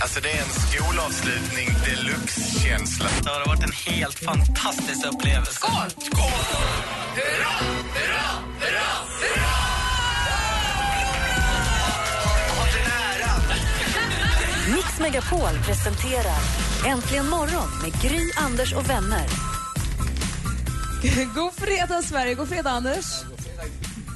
Alltså det är en skolavslutning deluxe-känsla. Det har varit en helt fantastisk upplevelse. Skål! Skål! Hurra! Hurra! Hurra! Hurra! Mix Megapol presenterar Äntligen morgon med Gry, Anders och vänner. God fredag, Sverige. God fredag, Anders.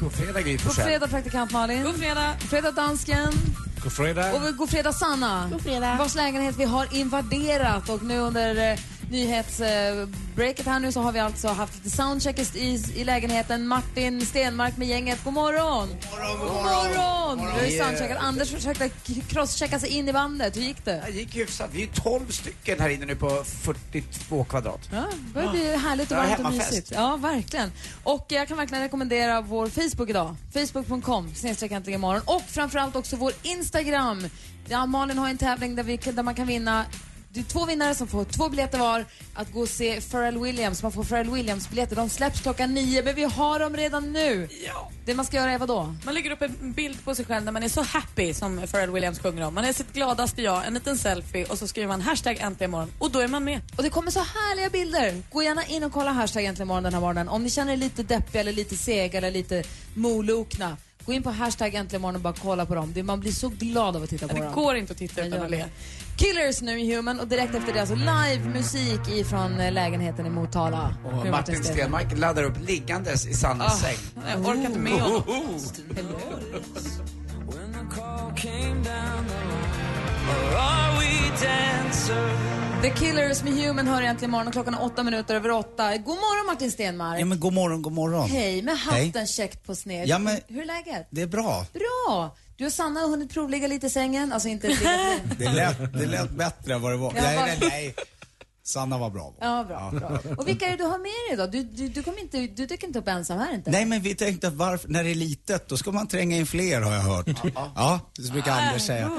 God fredag, Gry God fredag, praktikant Malin. God fredag. fredag, dansken. God fredag. Och god fredag, Sanna. God fredag. Vars lägenhet vi har invaderat. Och nu under eh, nyhetsbreaket här nu så har vi alltså haft lite soundcheck i, i lägenheten. Martin Stenmark med gänget. God morgon! God morgon! God morgon. Vi har ju soundcheckat. Anders försökte crosschecka sig in i bandet. Hur gick det? Det gick hyfsat. Vi är 12 stycken här inne nu på 42 kvadrat. Ja, det börjar bli härligt och Ja, varmt och mysigt. Ja, verkligen. Och jag kan verkligen rekommendera vår Facebook idag. Facebook.com snedstreck äntligen imorgon. Och framförallt också vår Instagram. Ja, Malin har en tävling där, vi, där man kan vinna det är två vinnare som får två biljetter var att gå och se Pharrell Williams. Man får Pharrell Williams-biljetter. De släpps klockan nio, men vi har dem redan nu. Ja. Det man ska göra är vad då? Man lägger upp en bild på sig själv där man är så happy som Pharrell Williams sjunger om. Man är sitt gladaste jag, en liten selfie och så skriver man hashtag äntligen och då är man med. Och det kommer så härliga bilder. Gå gärna in och kolla hashtag äntligen morgon den här morgonen. Om ni känner er lite deppiga eller lite sega eller lite molokna. Gå in på hashtag äntligen morgon och bara kolla på dem. Det- Man blir så glad av att titta på Det dem. går inte att titta utan att le. det. Killers nu i Human och direkt efter det alltså live-musik ifrån eh, lägenheten i Motala. Och Martin Stenmark laddar upp liggandes i Sannas säng. Jag orkar inte med honom. The Killers med Human hör egentligen imorgon och klockan är åtta minuter över åtta. God morgon Martin Stenmark. Ja men god morgon, god morgon. Hej, med hatten Hej. käckt på sned. Ja, men- Hur är läget? Det är bra. Bra! Du och Sanna har hunnit provligga lite i sängen. Alltså inte Det lät, det lät bättre än vad det var. Ja, nej, nej, nej. Sanna var bra. Ja, bra, bra. Och vilka är det du har med dig då? Du, du, du, kommer inte, du dyker inte upp ensam här inte? Nej men vi tänkte att varför, när det är litet, då ska man tränga in fler har jag hört. Ja, det brukar Anders säga.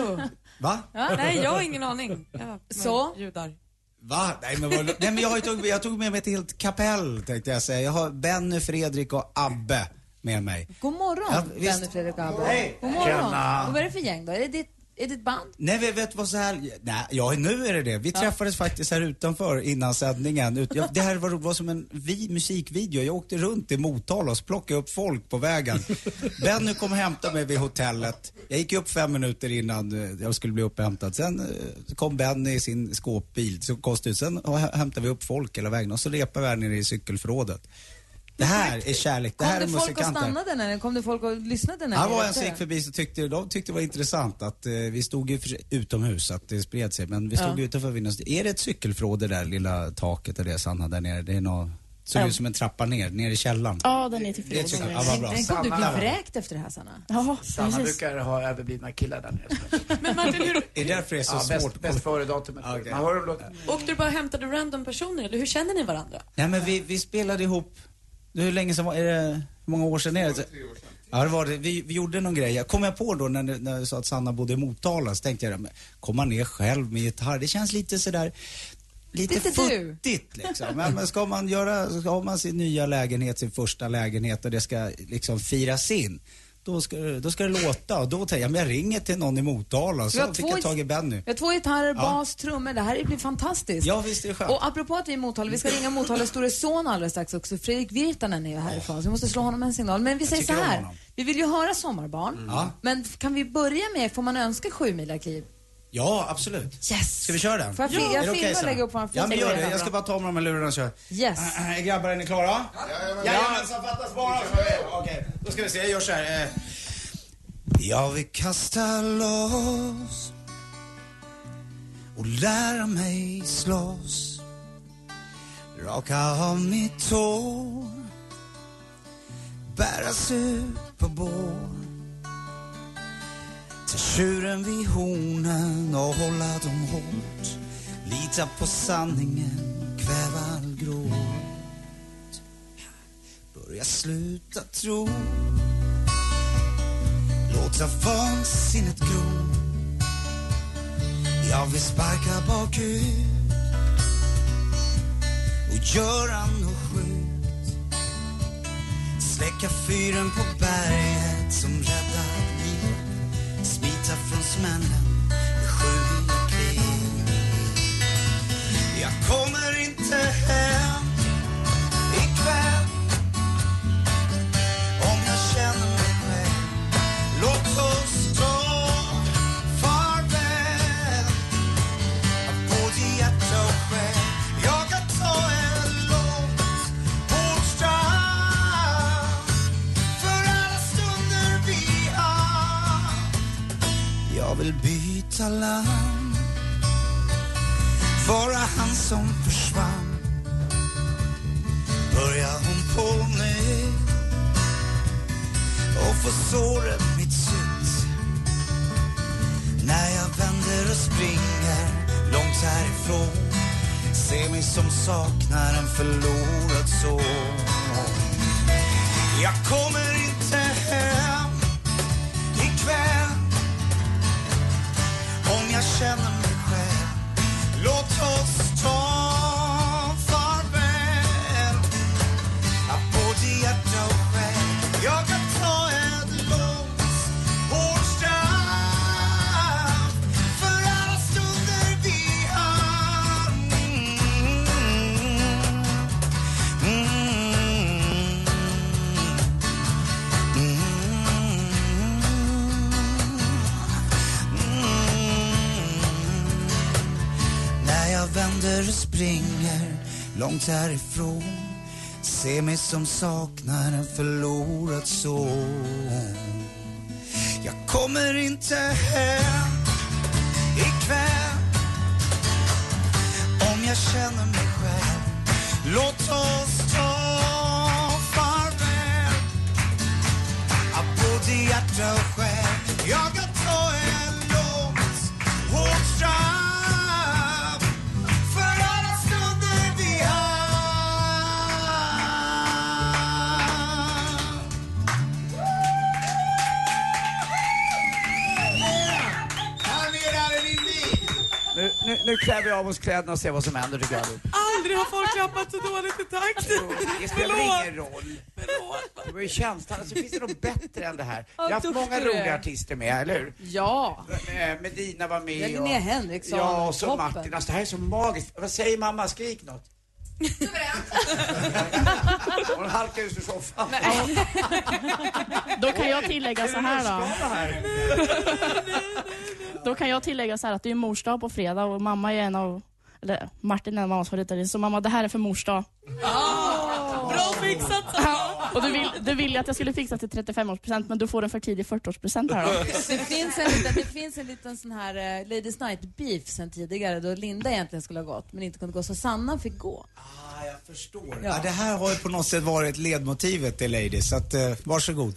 Va? Nej, jag har ingen aning. Ja, Så? Judar. Va? Nej men, vad, nej, men jag, tagit, jag tog med mig ett helt kapell tänkte jag säga. Jag har Benny, Fredrik och Abbe med mig. God morgon, Ja. Benny Fredrik och Abbe. Hej. God morgon. Tjena. Och vad är det för gäng då? Är det ditt, är det ditt band? Nej, vet, vet vad så här, nej, ja nu är det det. Vi träffades faktiskt här utanför innan sändningen. Ut, jag, det här var, var som en vi, musikvideo. Jag åkte runt i Motala och plockade upp folk på vägen. Benny kom och hämtade mig vid hotellet. Jag gick upp fem minuter innan eh, jag skulle bli upphämtad. Sen eh, kom Benny i sin skåpbil, så konstigt. Sen hä- hämtade vi upp folk hela vägen och så repade vi här nere i cykelförrådet. Det här är kärlek, det Kom här är det folk och musikanter. stannade när Kom det folk och lyssnade när Han ni var en rökte? som gick förbi så tyckte de tyckte det var intressant att eh, vi stod ju för, utomhus, att det spred sig. Men vi stod Ja. utanför vinden. Är det ett cykelförråd det där lilla taket och det Sanna där nere? Det är något, såg ut som en trappa ner, ner i källaren. Ja, den är till Det förrådet. ja, vad bra. Tänk om du blir vräkt efter det här Sanna. Ja, Sanna precis. brukar ha överblivna killar där nere. Men Martin, hur, Det är därför det är så Ja, svårt. bäst, bäst före datumet. Okej. Man hör dem låta. åkte du bara och hämtade random personer eller hur känner ni varandra? Nej men vi, vi spelade ihop, hur länge sedan var är det? Hur många år sedan är det? Ja det var det. Vi, vi gjorde någon grej. Jag kom jag på då när, när du sa att Sanna bodde i Motala så tänkte jag, men komma ner själv med gitarr, det känns lite sådär Lite, Lite du. futtigt liksom. Men, men ska man göra, ska man sin nya lägenhet, sin första lägenhet och det ska liksom firas in. Då ska, då ska det låta och då tänkte jag, men jag ringer till någon i Motala så fick jag tag i Benny. Vi har två gitarrer, bas, trummor. Det här blir fantastiskt. Ja visst är det skönt. Och apropå att vi är i Motala, vi ska ringa Motalas store son alldeles strax också. Fredrik Virtanen är ju härifrån, så vi måste slå honom en signal. Men vi säger så här, vi vill ju höra Sommarbarn. Ja. Men kan vi börja med, får man önska sju kliv? Ja, absolut. Yes! Ska vi köra den? Får jag fi- jag filmar och lägger upp våran Ja, men gör det. Jag ska bara ta med de här lurarna och köra. Yes. Äh, äh, grabbar, är ni klara? Jajamensan, fattas bara. Okej, då ska vi se. Jag gör så här. Jag vill kasta loss och lära mig slåss. Raka av mitt hår, bäras ut på bår. Ta tjuren vid hornen och hålla dem hårt. Lita på sanningen, kväva all gråt. Börja sluta tro. Låta vansinnet gro. Jag vill sparka bakut och göra något sjukt. Släcka fyren på berget som räddar. Smita från smällen med sju kliv. Jag kommer inte hem byta vara han som försvann. Börja hon på nytt. Och få såret mitt sytt När jag vänder och springer långt härifrån. Se mig som saknar en förlorad son. Jag kommer långt härifrån. Se mig som saknar en förlorad son. Jag kommer inte hem ikväll. Om jag känner mig Nu, klär vi av oss kläderna och ser vad som händer tycker jag. Aldrig har folk klappat så dåligt i takt. Det spelar ingen roll. Det var ju känslan. Alltså, finns det något bättre än det här? Jag har haft många roliga artister med, eller hur? Ja. Eh, Medina var med. Ja, Linnea Henriksson, Ja, och så toppen. Martin. Alltså, det här är så magiskt. Vad säger mamma? Skrik något. Hon halkar ut ur soffan. Då kan jag tillägga så här då. Då kan jag tillägga så här att det är mors dag på fredag och mamma är en av, eller Martin är en av mammas favoriter. Så mamma, det här är för mors dag. Bra fixat Och du, vill, du ville att jag skulle fixa till 35-årspresent men du får en för tidig 40-årspresent här då. Det finns en liten, det finns en liten sån här eh, Ladies Night beef sen tidigare då Linda egentligen skulle ha gått men inte kunde gå så Sanna fick gå. Ah, jag förstår. Ja. Ja. det här har ju på något sätt varit ledmotivet till Ladies, så att, eh, varsågod.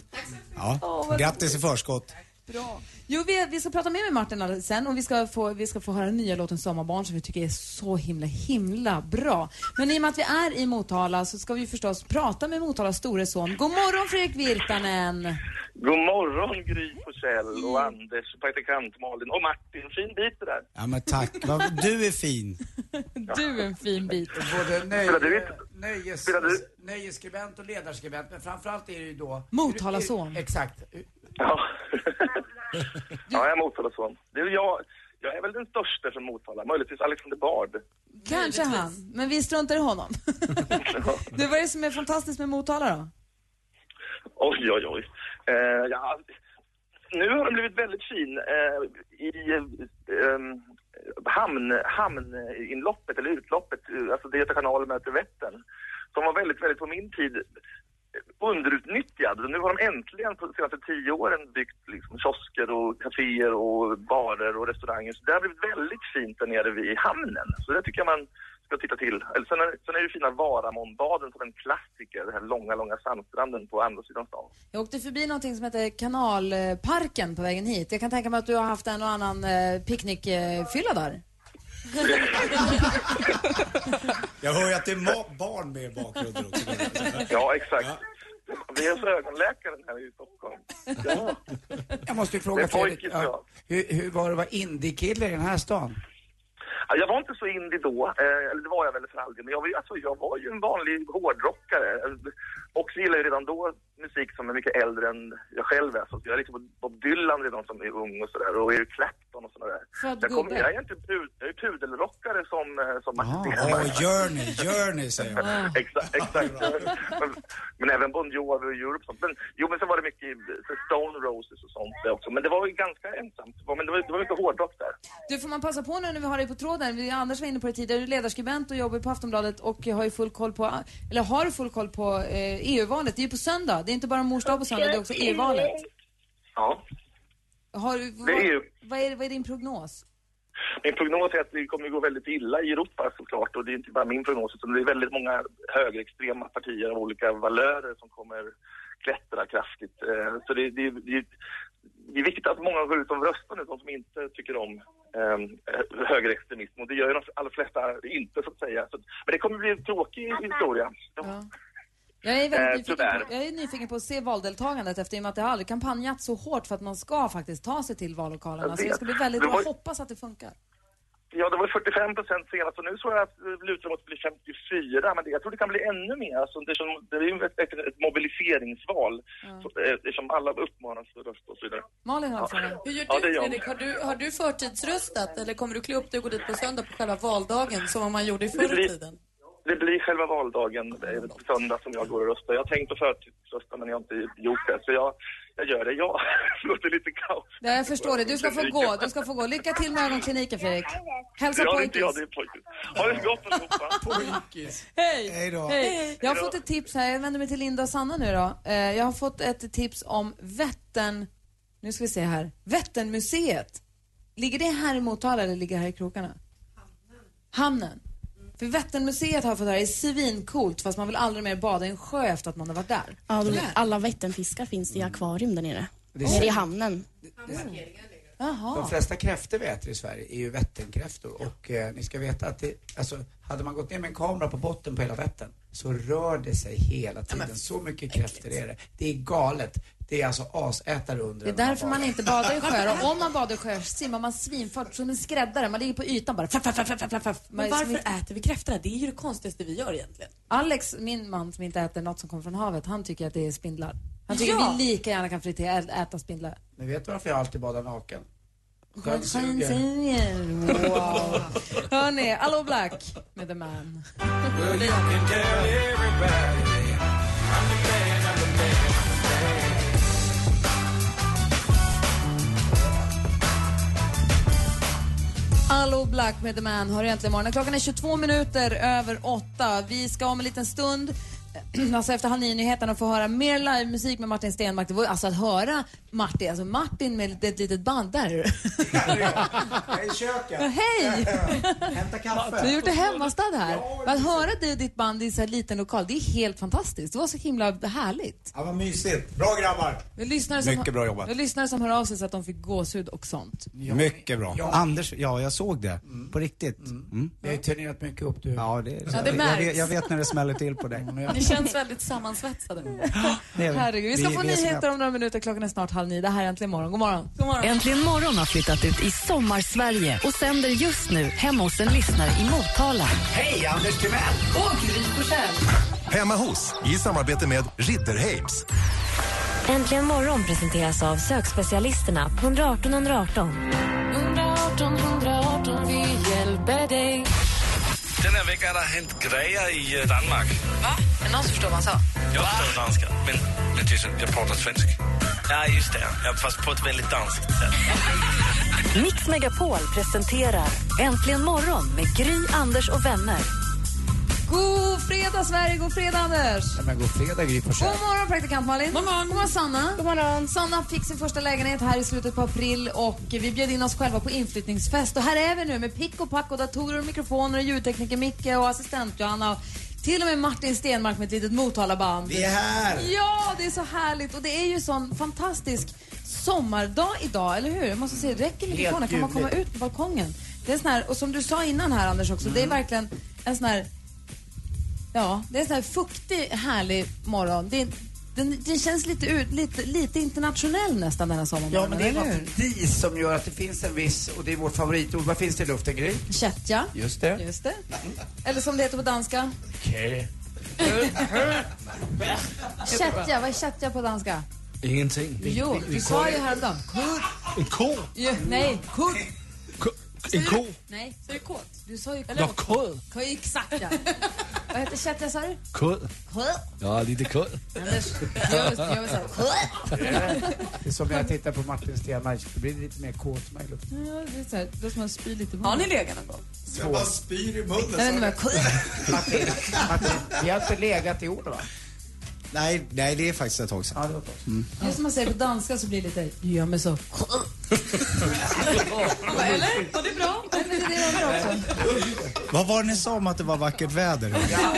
Ja. Åh, vad Grattis i förskott. Bra. Jo, vi, vi ska prata mer med Martin sen och vi ska, få, vi ska få höra nya låten Sommarbarn som vi tycker är så himla, himla bra. Men i och med att vi är i Motala så ska vi förstås prata med Motalas store son. God morgon Fredrik Virtanen! God morgon Gry Forssell och Anders, praktikant Malin och Martin. Fin bit det där. Ja men tack. Du är fin. Du är en fin bit. Både nöj, Spelar du inte? nöjes, nöjesskribent och ledarskribent, men framförallt är det ju då... Motalason. Exakt. Ja. ja, jag är Motalason. Är jag, jag är väl den största från Motala, möjligtvis Alexander Bard. Kanske han, men vi struntar i honom. du, vad är det som är fantastiskt med Motala då? Oj, oj, oj. Eh, ja, nu har den blivit väldigt fin eh, i eh, hamn, hamninloppet, eller utloppet, alltså det Göta kanal möter Vättern, som var väldigt, väldigt på min tid underutnyttjad. Nu har de äntligen på de senaste tio åren byggt liksom, kiosker och kaféer och barer och restauranger. Så det har blivit väldigt fint där nere vid hamnen. Så det tycker jag man ska titta till. Eller sen, är, sen är det fina Varamonbaden som en klassiker, den här långa, långa sandstranden på andra sidan stan. Jag åkte förbi någonting som heter Kanalparken på vägen hit. Jag kan tänka mig att du har haft en och annan eh, picknickfylla där. Jag hör ju att det är ma- barn med i bakgrunden också. Ja, exakt. Vi är så ögonläkaren här i Stockholm. Ja. Jag måste ju fråga Fredrik, ja, ja. hur, hur var det att vara indiekille i den här stan? Ja, Jag var inte så indie då, eh, eller det var jag väl för all del, men jag var, ju- alltså, jag var ju en vanlig hårdrockare. Och så gillade jag redan då musik som är mycket äldre än jag själv är. Så jag är liksom Bob Dylan redan som är ung och sådär, och Eric Clapton och sådär. Så jag, kom, jag är inte pud, jag är pudelrockare som, eh, som Martin Åh, Stenmarck. Journey, Journey säger jag. exakt, exakt. men, men även Bon Jovi och Europe sånt. Men, jo, men så var det mycket så Stone Roses och sånt där också. Men det var ju ganska ensamt. Det var- Men det var, det var mycket hårdrock där. Du, får man passa på nu när vi har dig på tråden? Vi, Anders var inne på det tidigare. Du är ledarskribent och jobbar på Aftonbladet och har ju full koll på, eller har full koll på eh, EU-valet? Det är ju på söndag. Det är inte bara mors dag på söndag, det är också EU-valet. Ja. Har, vad, Det är ju- vad, är, vad är din prognos? Min prognos är att det kommer gå väldigt illa i Europa såklart och det är inte bara min prognos utan det är väldigt många högerextrema partier av olika valörer som kommer klättra kraftigt. Eh, Så det, det, det, det är viktigt att många går ut och röstar nu, de som inte tycker om eh, högerextremism och det gör ju de allra flesta inte så att säga. Så, men det kommer bli en tråkig historia. Ja. Jag är, väldigt Eh, nyfiken på, jag är nyfiken på att se valdeltagandet efter i och med att det har aldrig kampanjat så hårt för att man ska faktiskt ta sig till vallokalerna. Jag Så det ska bli väldigt, Det var- hoppas att det funkar. Ja, det var 45 procent senast och nu jag att det lutar mot att bli 54, men det, jag tror det kan bli ännu mer. Alltså, det, är som, det är ju ett, ett, ett mobiliseringsval så, eh, eftersom alla uppmanas att rösta och så vidare. Malin har fråga. Hur gör Ja, du det gör Fredrik? Har du, har du förtidsröstat eller kommer du klä upp dig och gå dit på söndag på själva valdagen som man gjorde i förr i tiden? Det blir själva valdagen eh, på söndag som jag går och röstar. Jag har tänkt att förtidsrösta men jag har inte gjort det. Så jag, jag gör det. Ja, det låter lite kaos. Ja, jag förstår det. Du ska få gå. Du ska få gå. Lycka till med ögonkliniken, Fredrik. Hälsa ja, jag, pojkis. det är pojkis. Ha det gott allihopa. Pojkis. Hej! Hej då. Hej! Jag har fått ett tips här. Jag vänder mig till Linda och Sanna nu då. Eh, Jag har fått ett tips om Vättern... Nu ska vi se här. Vätternmuseet. Ligger det här i Motala eller ligger det här i krokarna? Hamnen. För Vätternmuseet har jag fått höra är svincoolt fast man vill aldrig mer bada i en sjö efter att man har varit där. Ja, de, alla Vätternfiskar finns i akvarium där nere. Det är Nere i hamnen. Jaha. De flesta kräftor vi äter i Sverige är ju vätternkräftor och eh, ni ska veta att det, alltså, hade man gått ner med en kamera på botten på hela Vättern så rör det sig hela tiden. så mycket kräftor är det. Det är galet. Det är alltså asätare under Det är därför man inte badar i sjöar. Och om man badar i sjöar simmar man svinfort som en skräddare. Man ligger på ytan bara. Flaff, flaff, flaff, flaff, flaff. Men Man- varför äter vi kräftorna? Det är ju det konstigaste vi gör egentligen. Alex, min man som inte äter något som kommer från havet, han tycker att det är spindlar. Han tycker Ja. vi lika gärna kan fritera, äta spindlar. Men vet du varför jag alltid badar naken? Skönsugare. Wow. Hörni, Allo Black med The Man. Allo Black med The Man har egentligen morgon. Klockan är 22 minuter över åtta. Vi ska om en liten stund Alltså efter halv nio-nyheterna få höra mer livemusik med Martin Stenmark. Det var ju alltså att höra Martin, alltså Martin med ett litet band där. Jag är i köket. Ja, hej! Hämta kaffe. Du har gjort det hemmastad här. Att höra dig och ditt band i en så här liten lokal, det är helt fantastiskt. Det var så himla härligt. Ja, vad mysigt. Bra grabbar. Lyssnare som, Mycket bra jobbat. har lyssnare som hör av sig så att de fick gåshud och sånt. Mycket bra. Ja. Anders, ja jag såg det. På riktigt. Mm. Vi har ju turnerat mycket upp du. Ja, det, det jag, märks. vet, jag vet när det smäller till på dig. Känns väldigt sammansvetsade. Det är vi. Herregud, vi ska få nyheter om några minuter. Klockan är snart halv nio. Det här är Äntligen morgon. God morgon. God morgon. Äntligen morgon har flyttat ut i Sommarsverige och sänder just nu hemma hos en lyssnare i Motala. Hej, Anders Timell! Och Gry. Hemma hos, i samarbete med Ridderheims. Äntligen morgon presenteras av sökspecialisterna på 118 118. 118 118, vi hjälper dig. Den här veckan har det hänt grejer i eh, Danmark. Va? Är någon som förstår vad han sa? Jag förstår danska, men, men tyst, jag pratar svenska. Ja, just det. Ja, fast på ett väldigt danskt sätt. Mix Megapol presenterar Äntligen morgon med Gry, Anders och vänner. God fredag Sverige, god fredag Anders. Ja, men god fredag Gry Forssell. God morgon praktikant Malin. God morgon. God morgon Sanna. God morgon. Sanna fick sin första lägenhet här i slutet på april och vi bjöd in oss själva på inflyttningsfest. Och här är vi nu med pick och pack och datorer och mikrofoner och ljudtekniker Micke och assistent Johanna. Och till och med Martin Stenmark med ett litet Motalaband. Vi är här. Ja, det är så härligt och det är ju sån fantastisk sommardag idag, eller hur? Jag måste se, räcker mikrofonen? Kan man komma ut på balkongen? Det är sån här, och som du sa innan här Anders också, det är verkligen en sån här, ja, det är en sån här fuktig, härlig morgon. Det, är, den, den känns lite, ut, lite, lite internationell nästan den här sommarmorgonen, Ja, men det är eller hur? något dis som gör att det finns en viss, och det är vårt favoritord. Vad finns det i luften, Gry? Kättja. Just det. Just det. Eller som det heter på danska, Okej. kättja. Vad är kättja på danska? Ingenting. Jo, du sa ju häromdagen. Kut. En ko? Ja, nej, kut. En ko? Nej. Så är det kåt? Du sa ju Nå, kod. Kod, Exakt ja. Vad heter kättja sa du? Kod. Ja, lite kod. Anders, gör vi- gör vi så här. Kod. Det är som när jag tittar på Martin Stenmark, då blir det lite mer i luften. Ja, det är så här, då ska man spy lite. Har ni legat någon gång? Jag bara spyr i munnen. Jag. Martin, Martin, vi har inte legat i ord va? Nej, nej, det är faktiskt ett tag sedan. Ja, det var ett tag sedan. Mm. Just som man säger på danska så blir det lite, du gör mig så. Eller? Var det bra? Nej, men det är det jag också. Vad var det ni sa om att det var vackert väder? Det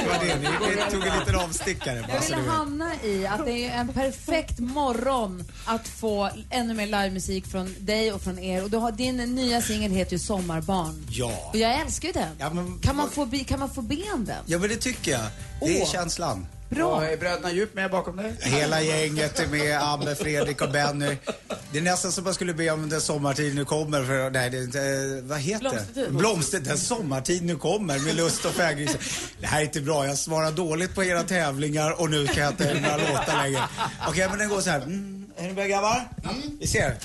var det. Ni, ni tog en liten avstickare. bara Jag så ville du vet. hamna i att det är en perfekt morgon att få ännu mer livemusik från dig och från er. Och du har, din nya singel heter ju Sommarbarn. Ja. Och jag älskar ju den. Ja, men, Kan man få, be- kan man få ben den? ja, men det tycker jag. Det är Åh. känslan. Bra. Och är bröderna Djup med bakom dig? Hela gänget är med, Abbe, Fredrik och Benny. Det är nästan som man skulle be om den sommartid nu kommer. För, nej, det inte, eh, vad heter det? Blomstertid. Blomster, den sommartid nu kommer med lust och fägring. Det här är inte bra, jag svarar dåligt på era tävlingar och nu kan jag inte några låtar längre. Okej, men den går så här. Mm, är ni med grabbar? Vi ser.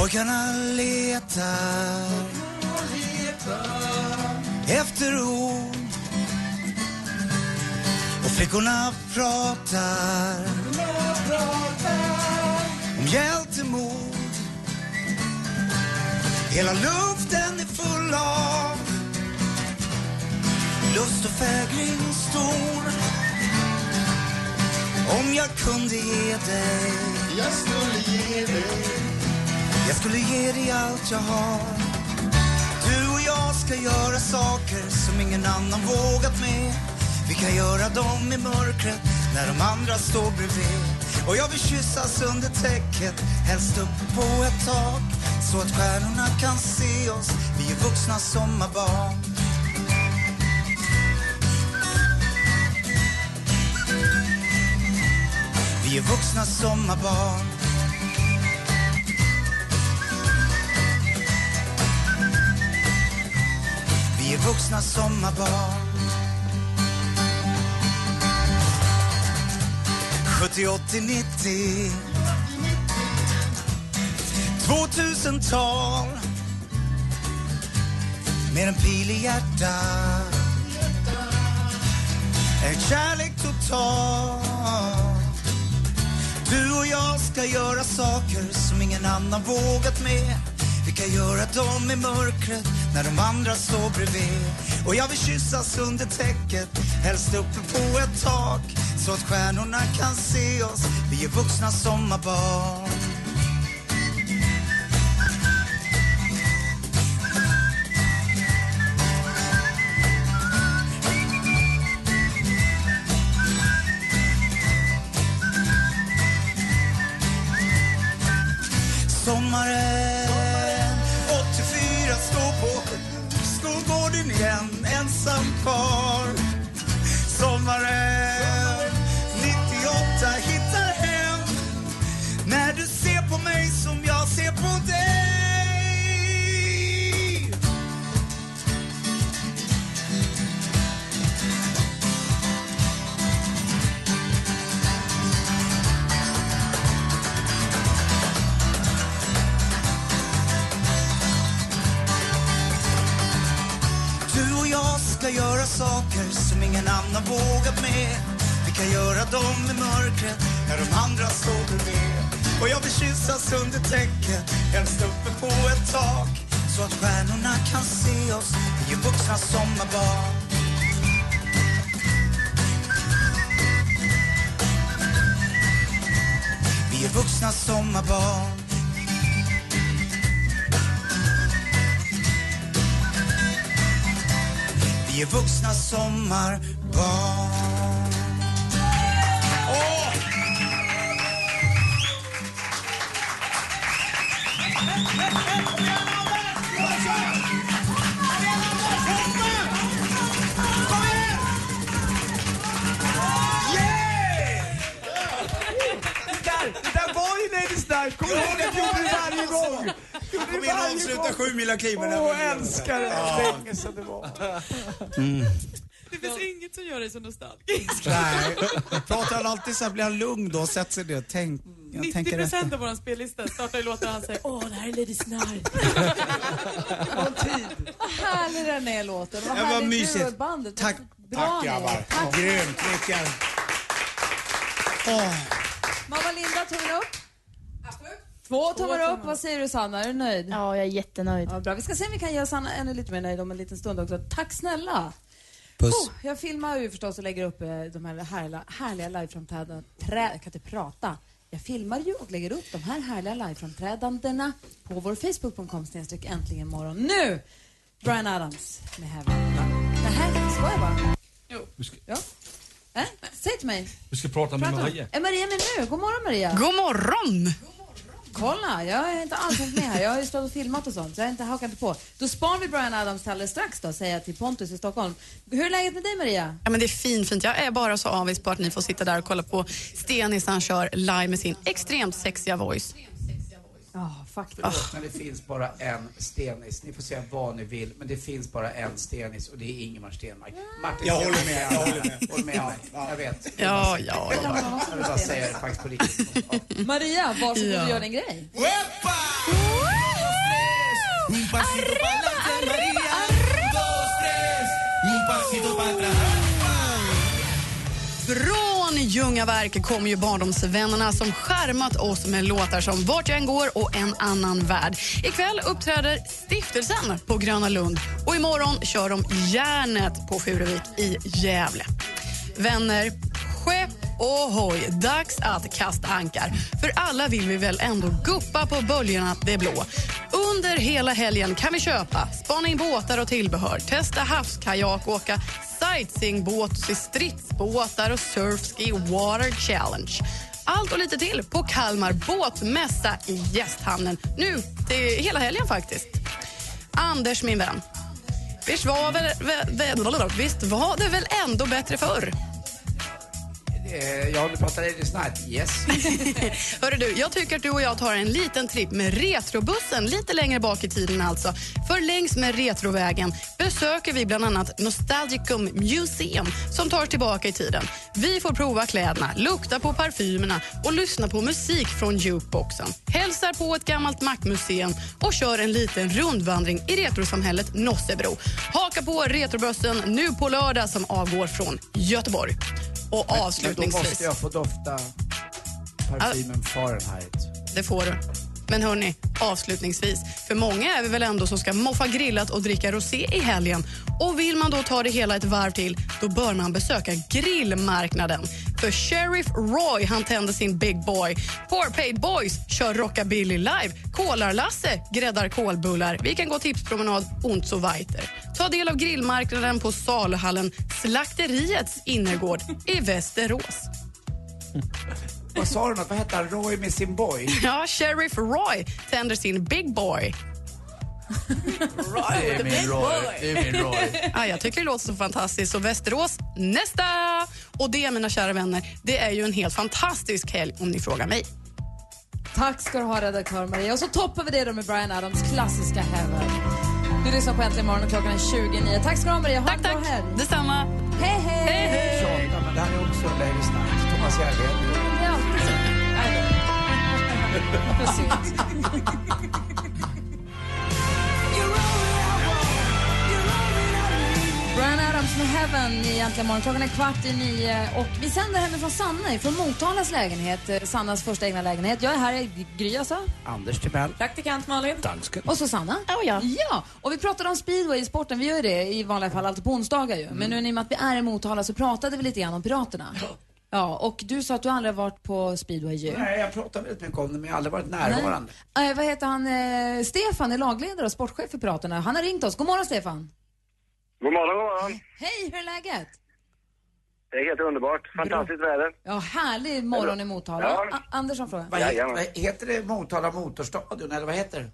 Pojkarna letar efter ord och flickorna pratar om hjältemod. Hela luften är full av lust och fägring stor. Om jag kunde ge dig, jag skulle ge dig jag skulle ge dig allt jag har. Du och jag ska göra saker som ingen annan vågat med. Vi kan göra dem i mörkret när de andra står bredvid. Och jag vill kyssas under täcket, helst uppe på ett tak Så att stjärnorna kan se oss, vi är vuxna sommarbarn. Vi är vuxna sommarbarn. Vuxna sommarbarn. 70, 80, 90 2000-tal Med en pil i hjärtat En kärlek total Du och jag ska göra saker som ingen annan vågat med. Vi kan göra dem i mörkret när de andra står bredvid. Och jag vill kyssas under täcket, helst uppe på ett tak Så att stjärnorna kan se oss, vi är vuxna sommarbarn. Saker som ingen annan vågat med. Vi kan göra dem i mörkret när de andra står bredvid Och jag vill kyssas under täcket, helst uppe på ett tak Så att stjärnorna kan se oss, vi är vuxna sommarbarn Vi är vuxna sommarbarn är vuxna sommarbarn. Avsluta sju mila kliv med den Åh, älskar det! Ja. Länge sedan det var. Det finns inget som gör dig så nostalgisk. Nej. Pratar han alltid så här, blir han lugn då och sätter sig ner och tänk, jag 90 tänker efter. procent av vår spellista startar ju låtar han säger åh det här är Lady Snark. Vad härlig den är låten. Vad härligt du mysigt. och bandet. Tack, Bra tack grabbar. Tack. Grymt, lycka. Åh. Mamma Linda, tummen upp. Två tummar upp. Vad säger du Sanna? Är du nöjd? Ja, jag är jättenöjd. Ja, bra. Vi ska se om vi kan göra Sanna ännu lite mer nöjd om en liten stund också. Tack snälla. Puss. Oh, jag filmar ju förstås och lägger upp eh, de här härliga, härliga liveframträdandena. Trä, jag kan inte prata. Jag filmar ju och lägger upp de här härliga liveframträdandena på vår Facebook.com snedstreck äntligen morgon. Nu! Brian Adams med Heaven. Nej, skojar bara. Vi ska, Ja. Äh? Säg till mig. vi ska prata med Prata. Maria. Är Maria med nu? God morgon Maria. God morgon! Kolla, jag har inte alls hängt med här. Jag har ju stått och filmat och sånt, så jag har inte hakat på. Då sparar vi Brian Adams alldeles strax då, säger jag till Pontus i Stockholm. Hur är läget med dig Maria? Ja, men det är fint, fint. Jag är bara så avis på att ni får sitta där och kolla på Stenis när han kör live med sin extremt sexiga voice. Ja, faktiskt. Förlåt, men det finns bara en Stenis. Ni får säga vad ni vill, men det finns bara en Stenis och det är Ingemar Stenmark. Martin Jag håller med, jag håller med. Håller med. Jag vet. Ja, ja, Jag vill ja. bara- Jag vill bara säga det faktiskt på riktigt. Maria, varsågod Ja. och gör din grej. Från Ljungaverk kommer ju barndomsvännerna som skärmat oss med låtar som Vart jag än går och En annan värld. Ikväll uppträder Stiftelsen på Gröna Lund och imorgon kör de Järnet på Furuvik i Gävle. Vänner, skepp ohoj, dags att kasta ankar. För alla vill vi väl ändå guppa på böljorna det blå. Under hela helgen kan vi köpa, spana in båtar och tillbehör, testa havskajak, åka sightseeingbåt, se stridsbåtar och surfski water challenge. Allt och lite till på Kalmar båtmässa i Gästhamnen nu till hela helgen faktiskt. Anders, min vän. Visst var, väl, väl, visst var det väl ändå bättre förr? Eh, Ja, du pratar Lady night. Yes. Hörru du, jag tycker att du och jag tar en liten tripp med Retrobussen lite längre bak i tiden alltså. För längs med Retrovägen besöker vi bland annat Nostalgicum Museum som tar oss tillbaka i tiden. Vi får prova kläderna, lukta på parfymerna och lyssna på musik från jukeboxen. Hälsar på ett gammalt mackmuseum och kör en liten rundvandring i retrosamhället Nossebro. Haka på Retrobussen nu på lördag som avgår från Göteborg. Och Men då avslutningsvis... måste jag få dofta parfymen Fahrenheit. Det får du. Men hörni, avslutningsvis. För många är vi väl ändå som ska moffa grillat och dricka rosé i helgen. Och vill man då ta det hela ett varv till, då bör man besöka grillmarknaden. För Sheriff Roy, han tänder sin Big Boy. Poor Paid Boys kör Rockabilly live. Kolar-Lasse gräddar kolbullar. Vi kan gå tipspromenad und so weiter. Ta del av grillmarknaden på saluhallen Slakteriets innergård i Västerås. Vad sa du? något? Vad hette han? Roy med sin boy? Ja, Sheriff Roy tänder sin Big Boy. Roy, Det är min Roy. Det är min Roy. Ja, jag tycker det låter så fantastiskt. Så Västerås, nästa! Och det, mina kära vänner, det är ju en helt fantastisk helg om ni frågar mig. Tack ska du ha redaktör Maria. Och så toppar vi det då med Brian Adams klassiska Heaven. Du lyssnar på Äntligen morgon och klockan är 29. Tack ska du ha Maria. Ha tack, en bra tack. helg. Detsamma. Hej, hej! Hej, hej. Tjata, men det här är också Lady Snark. Thomas Järvheden. Synd. Brian Adams med Heaven i Äntligen morgon. Klockan är kvart i nio och vi sänder hemifrån Sanna, från Motalas lägenhet. eh, Sannas första egna lägenhet. Jag är här i Gry alltså. Anders Timell. Praktikant Malin. Dansken. Och Susanna. Oh, ja. Ja, och vi pratade om speedway i sporten. Vi gör ju det i vanliga fall alltid på onsdagar ju. Men nu i och med att vi är i Motala så pratade vi lite grann om Piraterna. Ja, och du sa att du aldrig varit på speedway ju. Nej, jag pratar väldigt mycket om det, men jag har aldrig varit närvarande. Eh, vad heter han? Eh, Stefan är lagledare och sportchef för Piraterna. Han har ringt oss. God morgon Stefan. God morgon, god morgon. Hej, hur är läget? Det är helt underbart. Fantastiskt väder. Ja, härlig morgon i Motala. Ja. Anders har fråga. Vad heter, vad heter det Motala Motorstadion eller vad heter det?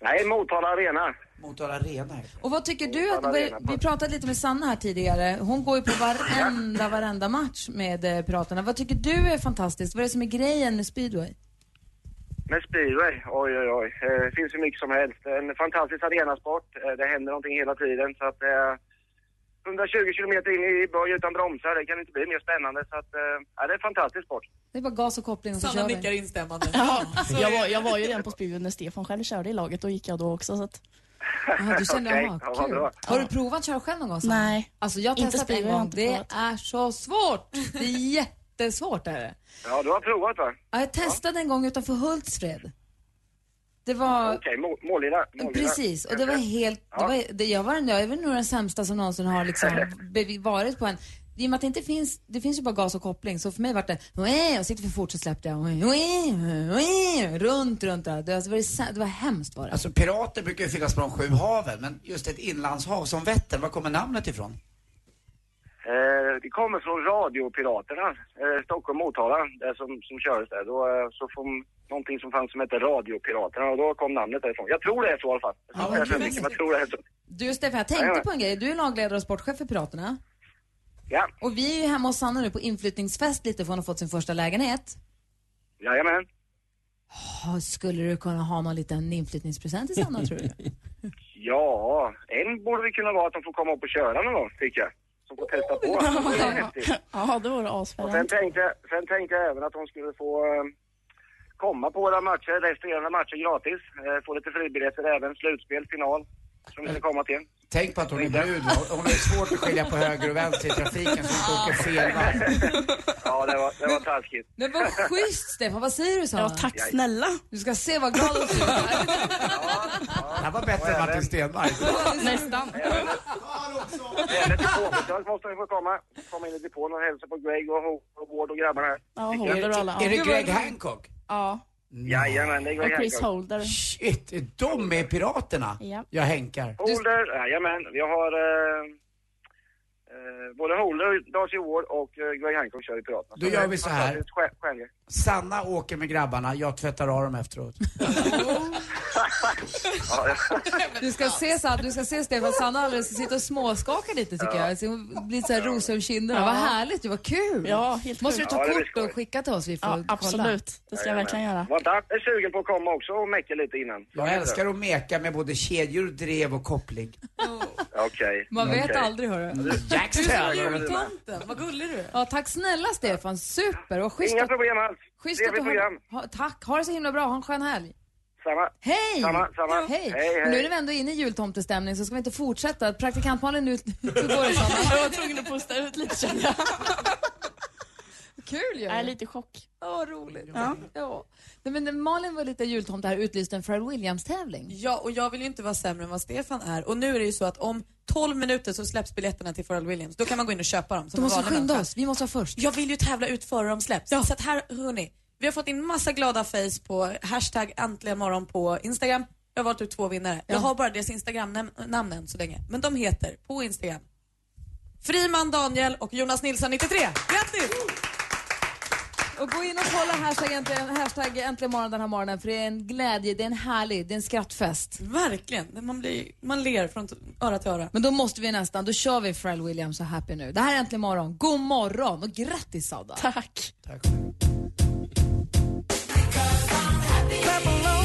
Nej, Motala Arena. Motala Arena heter Och vad tycker du att, vi, vi pratade lite med Sanna här tidigare. Hon går ju på varenda, varenda match med eh, Piraterna. Vad tycker du är fantastiskt? Vad är det som är grejen med speedway? Med speedway, oj oj oj. Eh, Det finns hur mycket som helst. En fantastisk arenasport. Eh, Det händer någonting hela tiden. Så att, eh, 120 kilometer in i böj utan bromsar, det kan inte bli mer spännande. Så att, eh, ja, det är en fantastisk sport. Det är bara gas och koppling och så Sanna kör vi. nickar instämmande. Ja, jag, var, jag var ju redan på Speedway när Stefan själv körde i laget. Då gick jag då också. Så att... Jaha, du kände, ja, vad kul. bra. Har du Ja. provat att köra själv någon gång? Sanna? Nej. Alltså jag har Inte testat en gång. Det är så svårt. Det är jättesvårt är det. Ja, du har provat va? Ja, jag testade en gång utanför Hultsfred. Det var... Okej, Må- Målilla. Målilla. Precis, och det var helt... Det var, det, jag, var, jag är väl nog den sämsta som någonsin har liksom varit på en... I och med att det inte finns, det finns ju bara gas och koppling, så för mig var det "Wee", och sitter för fort så släppte jag runt, runt där. Det, det, var, det var hemskt var det. Alltså pirater brukar ju finnas på de sju haven, men just ett inlandshav som Vättern, var kommer namnet ifrån? Eh, det kommer från radiopiraterna, eh, Stockholm, Motala, där som, som kördes där. Då, eh, så kom någonting som fanns som hette radiopiraterna och då kom namnet därifrån. Jag tror det är så i alla fall. Jag det så mycket, men jag tror det är så. Du Stefan, jag tänkte Jajamän. på en grej. Du är lagledare och sportchef för Piraterna. Ja, Och vi är ju hemma hos Sanna nu på inflyttningsfest lite för hon har fått sin första lägenhet. jajamän. Oh, skulle du kunna ha någon liten inflyttningspresent till Sanna tror du? Ja, en borde det kunna vara att de får komma upp och köra någon gång, tycker jag. Som får testa på. Det är häftigt. Ja, det vore Och sen tänkte, jag- sen tänkte jag även att de skulle få eh, komma på våra matcher, resterande matcher gratis. Eh, få lite fribiljetter även, slutspel, final. Som vi ska komma till. Tänk på att hon är brud? Hon har svårt att skilja på höger och vänster i trafiken så hon åker fel varv. Ja, det var, det var taskigt. Men vad schysst Stefan, vad säger du Sanna? Ja, tack snälla. Du ska se vad glad hon ser ut. Det här var bättre än Martin Stenmark. Nästan. Även depåbesök måste ni få komma. Komma in i depån och hälsa på Greg och, Ward och grabbarna här. Ja, Holder och alla. Är det Ja. Greg Hancock? Ja, Jajamän, det är Greg och Chris. Holder. Shit, är de med i Piraterna? Ja. Jag hänkar. Holder, jajamän. Vi har eh, eh, både Holder, Darcy Ward och eh, Greg Hancock kör i Piraterna. Då gör vi så här. Sanna åker med grabbarna, jag tvättar av dem efteråt. Ja, ja. Du ska se, Sanna, du ska se Stefan, Sanna alldeles sitter och småskakar lite tycker jag. Så hon blir så här rosor om kinderna. Ja. Vad härligt, vad kul! Ja, helt Måste du ta Ja, det kort och skicka till oss? Vi får Ja, kolla. absolut. Det ska jag verkligen göra. Var inte sugen på att komma också och mecka lite innan? Jag älskar att meka med både kedjor, drev och koppling. Okej. Man vet okej. aldrig hörru. Jackstone! Jultomten, vad gullig du är. Ja, tack snälla Stefan, super. Och schysst Inga problem alls. schysst att Trevligt du program. ha, Tack, ha det så himla bra. Ha en skön helg. Samma. Hej! Samma, samma. Hej! Hej, hej. Och nu är vi ändå inne i jultomtestämning så ska vi inte fortsätta. Praktikantmalen nu, hur går det Sanna? Jag var tvungen att pusta ut lite kände jag. Kul ju! Jag är lite i chock. Ja, vad roligt. Ja. Ja. Nej, men Malin var lite jultomte här och utlyste en Pharrell Williams-tävling. Ja, och jag vill ju inte vara sämre än vad Stefan är. Och nu är det ju så att om 12 minuter så släpps biljetterna till Pharrell Williams. Då kan man gå in och köpa dem. Då måste skynda människa. oss, vi måste vara först. Jag vill ju tävla ut före de släpps. Så att här, hörni, vi har fått in massa glada face på hashtag äntligen morgon på Instagram. Jag har valt ut två vinnare. Jag har bara deras Instagram-namn än så länge. Men de heter på Instagram Friman Daniel och Jonas Nilsson 93. Grattis! Och gå in och kolla hashtag äntligen, hashtag äntligen morgon den här morgonen för det är en glädje, det är en härlig, det är en skrattfest. Verkligen. Man, blir, man ler från öra till öra. Men då måste vi nästan, då kör vi Pharrell Williams och Happy nu. Det här är Äntligen morgon. God morgon och grattis Sada. Tack.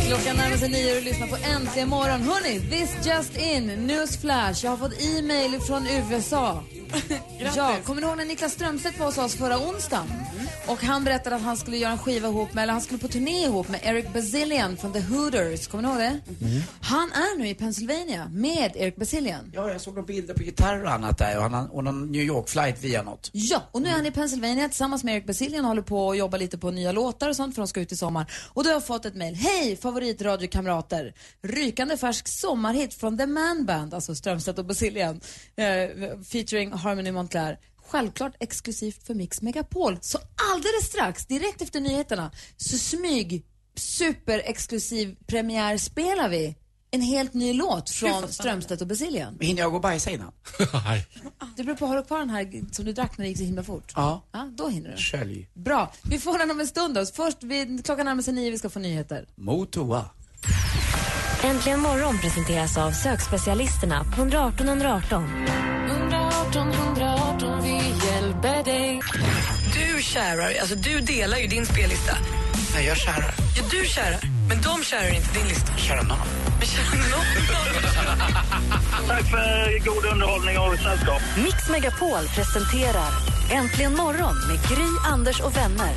Klockan närmar sig nio och lyssnar på Äntligen morgon. Hörni, this just in, newsflash. Jag har fått e-mail från USA. ja, kommer ni ihåg när Niklas Strömstedt var hos oss förra onsdagen? Och han berättade att han skulle göra en skiva ihop med, eller han skulle på turné ihop med Eric Bazillian från The Hooters. Kommer ni ihåg det? Han är nu i Pennsylvania med Eric Bazillian. Ja, jag såg några bilder på gitarr och annat där och, han, har- och någon New York-flight via något. Ja, och nu är han i Pennsylvania tillsammans med Eric Bazillian och håller på att jobba lite på nya låtar och sånt för de ska ut i sommar. Och då har jag fått ett mejl. Hej favoritradiokamrater! Rykande färsk sommarhit från The Man Band, alltså Strömstedt och Basilien, eh, featuring Harmony Montclair. Självklart exklusivt för Mix Megapol. Så alldeles strax, direkt efter nyheterna, så smyg superexklusiv premiär spelar vi en helt ny låt från Strömstedt och Brasilien. Hinner jag gå och bajsa innan? Det beror på, har du kvar den här som du drack när det gick så himla fort? Ja. Ja, då hinner du. Skölj. Bra. Vi får den om en stund då. Först, vid, klockan närmar sig nio, vi ska få nyheter. Motoa. Äntligen morgon presenteras av sökspecialisterna på 118 118. 118 118, vi hjälper dig. Du kärar, alltså du delar ju din spellista. Nej, jag kärar. Ja, du kärar, men de kärar inte din lista. Kärar någon. Men kärar någon? Tack för god underhållning och sällskap. Mix Megapol presenterar Äntligen morgon med Gry, Anders och vänner.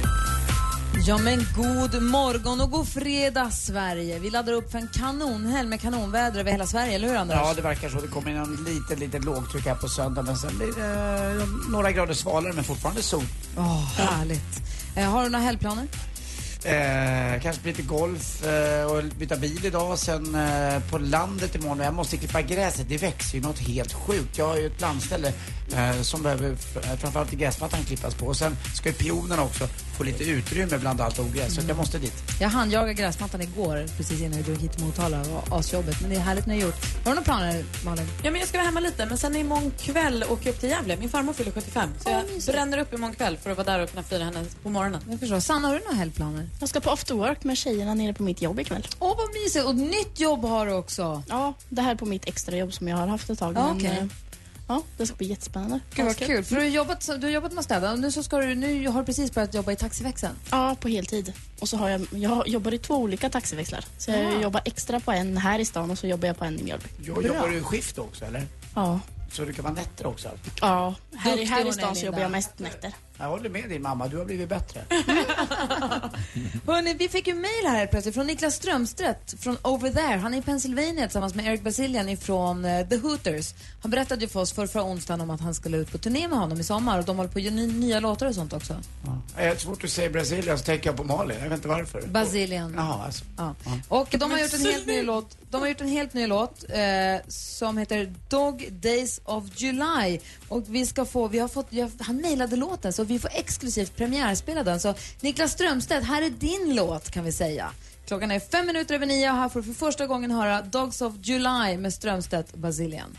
Ja men god morgon och god fredag Sverige. Vi laddar upp för en kanonhelg med kanonväder över hela Sverige, eller hur Anders? Ja, det verkar så. Det kommer in en liten, liten lågtryck här på söndag men sen blir det eh, några grader svalare men fortfarande sol. Åh, härligt. Eh, har du några helgplaner? Eh, kanske lite golf eh, och byta bil idag. Sen eh, på landet imorgon. Jag måste klippa gräset. Det växer ju något helt sjukt. Jag har ju ett landställe eh, som behöver framförallt gräsmattan klippas på. Och sen ska ju pionerna också få lite utrymme bland allt ogräs. Så jag måste dit. Jag handjagade gräsmattan igår, precis innan jag drog hit till Motala. Det var asjobbigt, men det är härligt när jag gjort. Har du några planer, Malin? Ja, men jag ska vara hemma lite, men sen imorgon kväll åker jag upp till Gävle. Min farmor fyller 75, så jag bränner upp imorgon kväll för att vara där och kunna fira henne på morgonen. Jag förstår. Sanna, har du några helgplaner? Jag ska på after work med tjejerna nere på mitt jobb ikväll. Åh, vad mysigt! Och nytt jobb har du också. Ja, det här är på mitt extrajobb som jag har haft ett tag. Ja, men, Ja, det ska bli jättespännande. Gud vad kul. För du har jobbat, du har jobbat med att städa och nu, så ska du, nu har du precis börjat jobba i taxiväxeln. Ja, på heltid. Och så har jag, jag jobbar i två olika taxiväxlar. Så jag Ah. jobbar extra på en här i stan och så jobbar jag på en i Mjölby. Jag jobbar du i skift också eller? Ja. Så det kan vara nätter också? alltså? Ja, här, här i stan så jobbar jag mest nätter. Jag håller med din mamma, du har blivit bättre. Hörrni, vi fick ju mejl här helt plötsligt från Niklas Strömstedt från Over There. Han är i Pennsylvania tillsammans med Eric Basilian ifrån eh, The Hooters. Han berättade ju för oss för förra onsdagen om att han skulle ut på turné med honom i sommar och de håller på att göra ny, nya låtar och sånt också. Jag är svårt att säga Brasilien så tänker jag på Malin, jag vet inte varför. Basilian. Jaha, alltså. Ja. Och de har gjort en helt ny låt, de har gjort en helt ny låt eh, som heter Dog Days of July. Och vi ska få, vi har fått, jag, han mejlade låten så vi får exklusivt premiärspela den. Så Niklas Strömstedt, här är din låt kan vi säga. Klockan är fem minuter över nio och här får du för första gången höra Dogs of July med Strömstedt Basilian.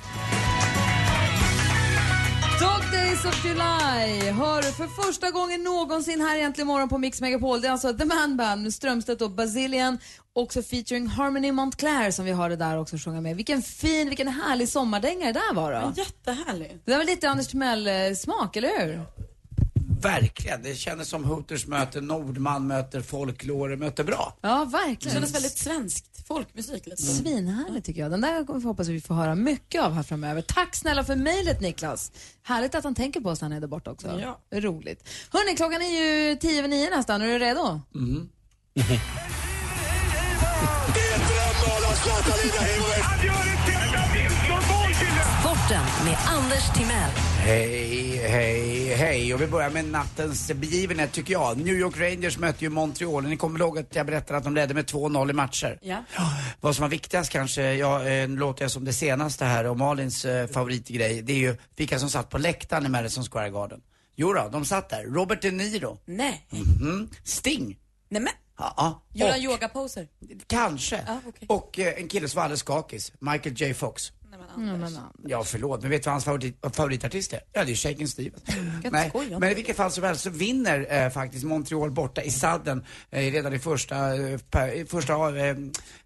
Dog Days of July hör för första gången någonsin här egentligen morgon på Mix Megapol. Det är alltså The Man Band med Strömstedt och Basilian. Också featuring Harmony Montclair som vi hörde där också sjunga med. Vilken fin, vilken härlig sommardänga det där var då. Jättehärlig. Det där var lite Anders Timell-smak, eller hur? Verkligen, det kändes som Hooters möter Nordman möter folklore möter bra. Ja, Det verkligen. kändes väldigt svenskt. Folkmusik lite. Svinhärligt tycker jag. Den där kommer vi hoppas vi får höra mycket av här framöver. Tack snälla för mejlet Niklas. Härligt att han tänker på oss när han är där borta också. Ja. Roligt. Hörni, klockan är ju tio över nio nästan. Är du redo? Mm. Sporten med Anders Timell. Hej, hej, hej. Och vi börjar med nattens begivenhet tycker jag. New York Rangers mötte ju Montreal. Ni kommer ihåg att jag berättade att de ledde med 2-0 i matcher. Ja. Vad som var viktigast kanske, ja, eh, nu låter jag som det senaste här och Malins eh, favoritgrej, det är ju vilka som satt på läktaren i Madison Square Garden. Jo då, de satt där. Robert De Niro. Nej. Mhm. Sting. Nej men. Ja. Gjorde han yogaposer? Kanske. Ja, okej. Och eh, en kille som var alldeles skakis, Michael J Fox. Mm, men, Ja, förlåt, men vet du vad hans favorit, favoritartist är? Ja, det är Shakin' Stevens. Nej, skoja. men i vilket fall som helst så vinner eh, faktiskt Montreal borta i sadden eh, redan i första, eh, per, första eh,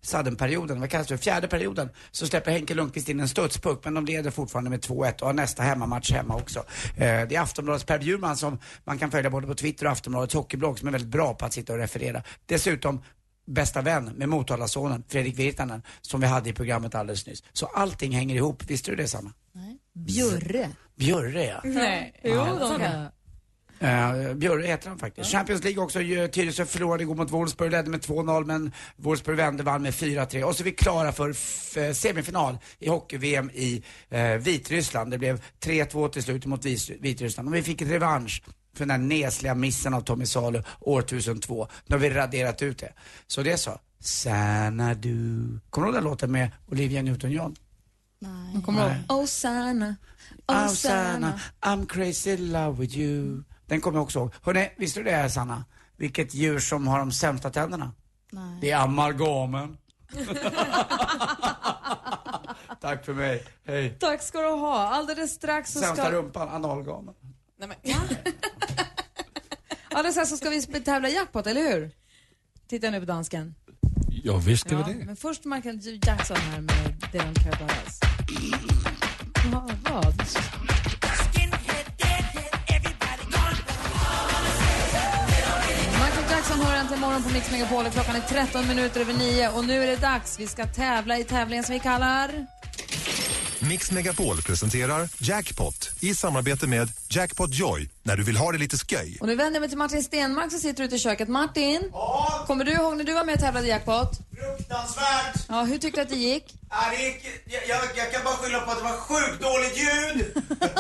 saddenperioden, vad kallas det, fjärde perioden, så släpper Henke Lundqvist in en studspuck, men de leder fortfarande med 2-1 och har nästa hemmamatch hemma också. Eh, det är Aftonbladets Per Bjurman som man kan följa både på Twitter och Aftonbladets hockeyblogg som är väldigt bra på att sitta och referera. Dessutom bästa vän med Motalasonen, Fredrik Virtanen, som vi hade i programmet alldeles nyss. Så allting hänger ihop, visste du det Sanna? Bjurre. Björre ja. Nej. Jo, de kan. Uh, Björre heter han faktiskt. Champions League också, Tyresö förlorade igår mot Wolfsburg, ledde med 2-0 men Wolfsburg vände, vann med 4-3. Och så är vi klara för eh, semifinal i hockey-VM i eh, Vitryssland. Det blev 3-2 till slut mot Vitryssland. Och vi fick ett revansch för den där nesliga missen av Tommy Salo år 2002. Nu har vi raderat ut det. Så det är så. Sanadu. Kommer du ihåg den låten med Olivia Newton-John? Man kommer ihåg Osana. Oh, Osana. Sanna, I'm crazy in love with you. Den kommer jag också ihåg. Hörrni, visste du det här Sanna? Vilket djur som har de sämsta tänderna? Nej. Det är amalgamen. Tack för mig. Hej. Tack ska du ha. Alldeles strax så Sämsta ska... rumpan, analgamen. Nej, men, Alldeles strax så ska vi tävla jackpot, eller hur? Titta nu på dansken. Ja, visst ska Ja, vi det. men först Michael Jackson här med About Us. Ja, vad? Michael Jackson hör äntligen morgon på Mix Megapol. Klockan är 13 minuter över 9 och nu är det dags. Vi ska tävla i tävlingen som vi kallar... Mix Megapol presenterar Jackpot i samarbete med Jackpot Joy när du vill ha det lite sköj. Och nu vänder jag mig till Martin Stenmark som sitter ute i köket. Martin, kommer du ihåg när du var med och tävlade i Jackpot? Fruktansvärt! Ja, hur tyckte du att det gick? Ja, det gick, jag, jag, jag kan bara skylla på att det var sjukt dåligt ljud.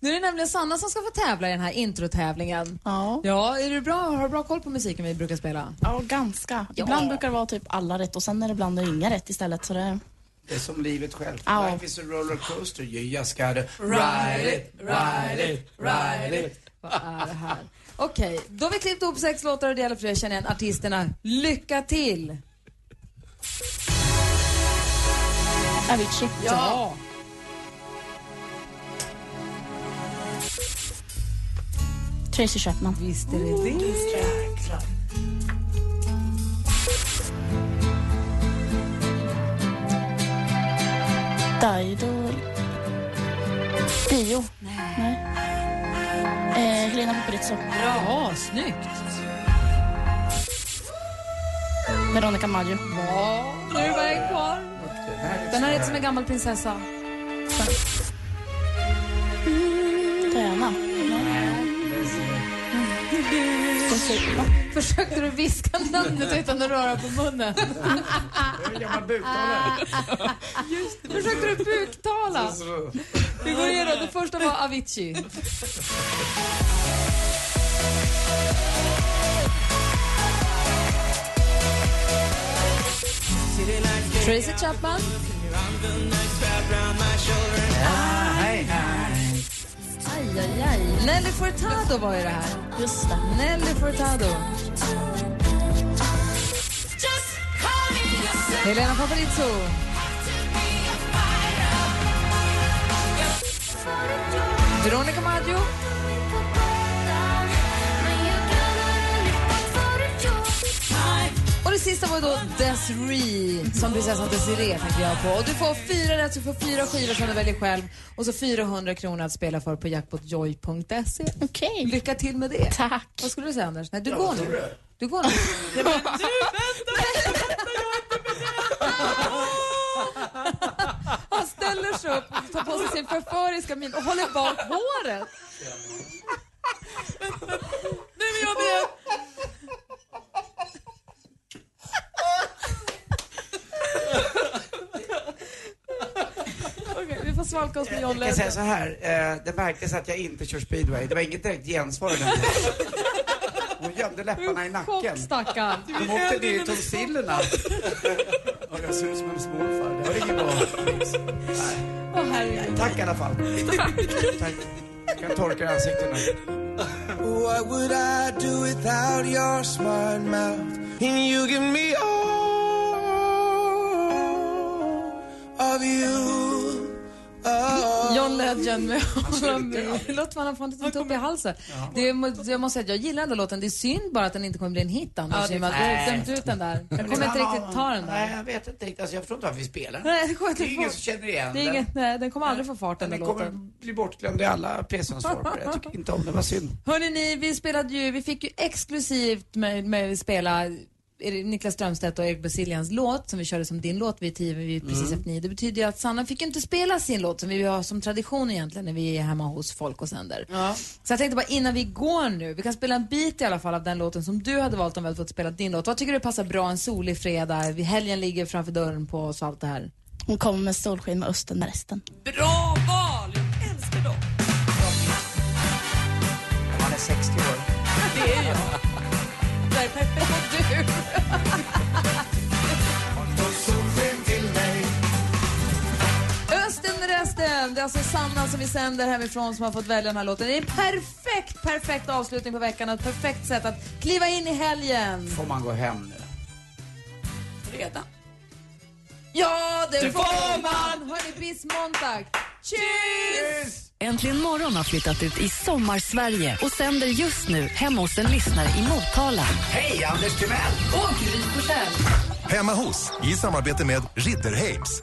Nu är det nämligen Sanna som ska få tävla i den här introtävlingen. Ja. Ja, är du bra? Har du bra koll på musiken vi brukar spela? Ja, ganska. Ibland brukar det vara typ alla rätt och sen är det ibland inga rätt istället. Så det... Det är som livet självt. Ja. Life is a rollercoaster. You just gotta ride it, ride it, ride it. Vad är det här? Okej, då har vi klippt ihop sex låtar och det gäller för att känna igen artisterna. Lycka till! Avicii. Ja! Tracy Chapman. Visst är det det. Dido. Dio. Nej. Eh, Helena Paparizou. Bra, snyggt! Veronica Maggio. Ja, nu är det bara en kvar. Den här heter som en gammal prinsessa. Diana. Försökte du viska namnet utan att röra på munnen? Jag är en buktalare. Försökte du buktala? Vi går igenom. Det första var Avicii. Tracy Chapman. Hej. Aj, aj, aj. Nelly Furtado var ju det här. Just det. Nelly Furtado. Helena Paparizou. Veronica Maggio. Och det sista var då Desiree, som prinsessan Desiree tänkte jag på. Och du får fyra rätt, så du får fyra skivor som du väljer själv och så 400 kronor att spela för på jackpotjoy.se. Okej. Lycka till med det. Tack. Vad skulle du säga Anders? Nej, du går nu. Du går nu. Han ställer sig upp, tar på sig sin förföriska min och håller bak håret. Nu är jag med! Oss med John Jag kan säga så här, eh, det märktes att jag inte kör speedway. Det var inget direkt gensvar i den. Hon gömde läpparna i nacken. stackarn. De åkte ner i tonsillerna. Och jag ser ut som en småfar. Det var inget bra. Åh, herregud. Tack i alla fall. Tack. Jag kan torka ansiktet nu. What would I do without your smart mouth? And you give me all of you. Legend med honom. Han har fått en tupp i halsen. Det, jag måste säga att jag gillar ändå låten. Det är synd bara att den inte kommer bli en hit Anders. Ja, det- du har Nej. dömt ut den där. Jag kommer inte riktigt ta den Nej, där. jag vet inte riktigt. Alltså, jag förstår inte varför vi spelar. Nej, det, kommer Det är inte ingen få- som känner igen det är den. inget, nej, den kommer aldrig få fart den där Den kommer låten. bli bortglömd i alla presensformer. Jag tycker inte om det. var synd. Hörrni, ni, vi spelade ju, vi fick ju exklusivt med, med spela Niklas Strömstedt och Erik Basilians låt som vi körde som din låt vid tio, vid precis Mm. efter nio. Det betyder ju att Sanna fick inte spela sin låt som vi har som tradition egentligen när vi är hemma hos folk och sänder. Så jag tänkte bara innan vi går nu, vi kan spela en bit i alla fall av den låten som du hade valt om vi hade fått spela din låt. Vad tycker du passar bra en solig fredag? Helgen ligger framför dörren på oss och allt det här. Hon kommer med solsken med östen med resten. Bra alltså Sanna som vi sänder hemifrån som har fått välja den här låten. Det är en perfekt, perfekt avslutning på veckan och ett perfekt sätt att kliva in i helgen. Får man gå hem nu? Redan. Ja, det, Det får får man! Hörni, bis Montag. Cheers! Äntligen morgon har flyttat ut i Sommarsverige och sänder just nu hemma hos en lyssnare i Motala. Hej, Anders Timell! Och Gry. Hemma hos, i samarbete med Ridderheims.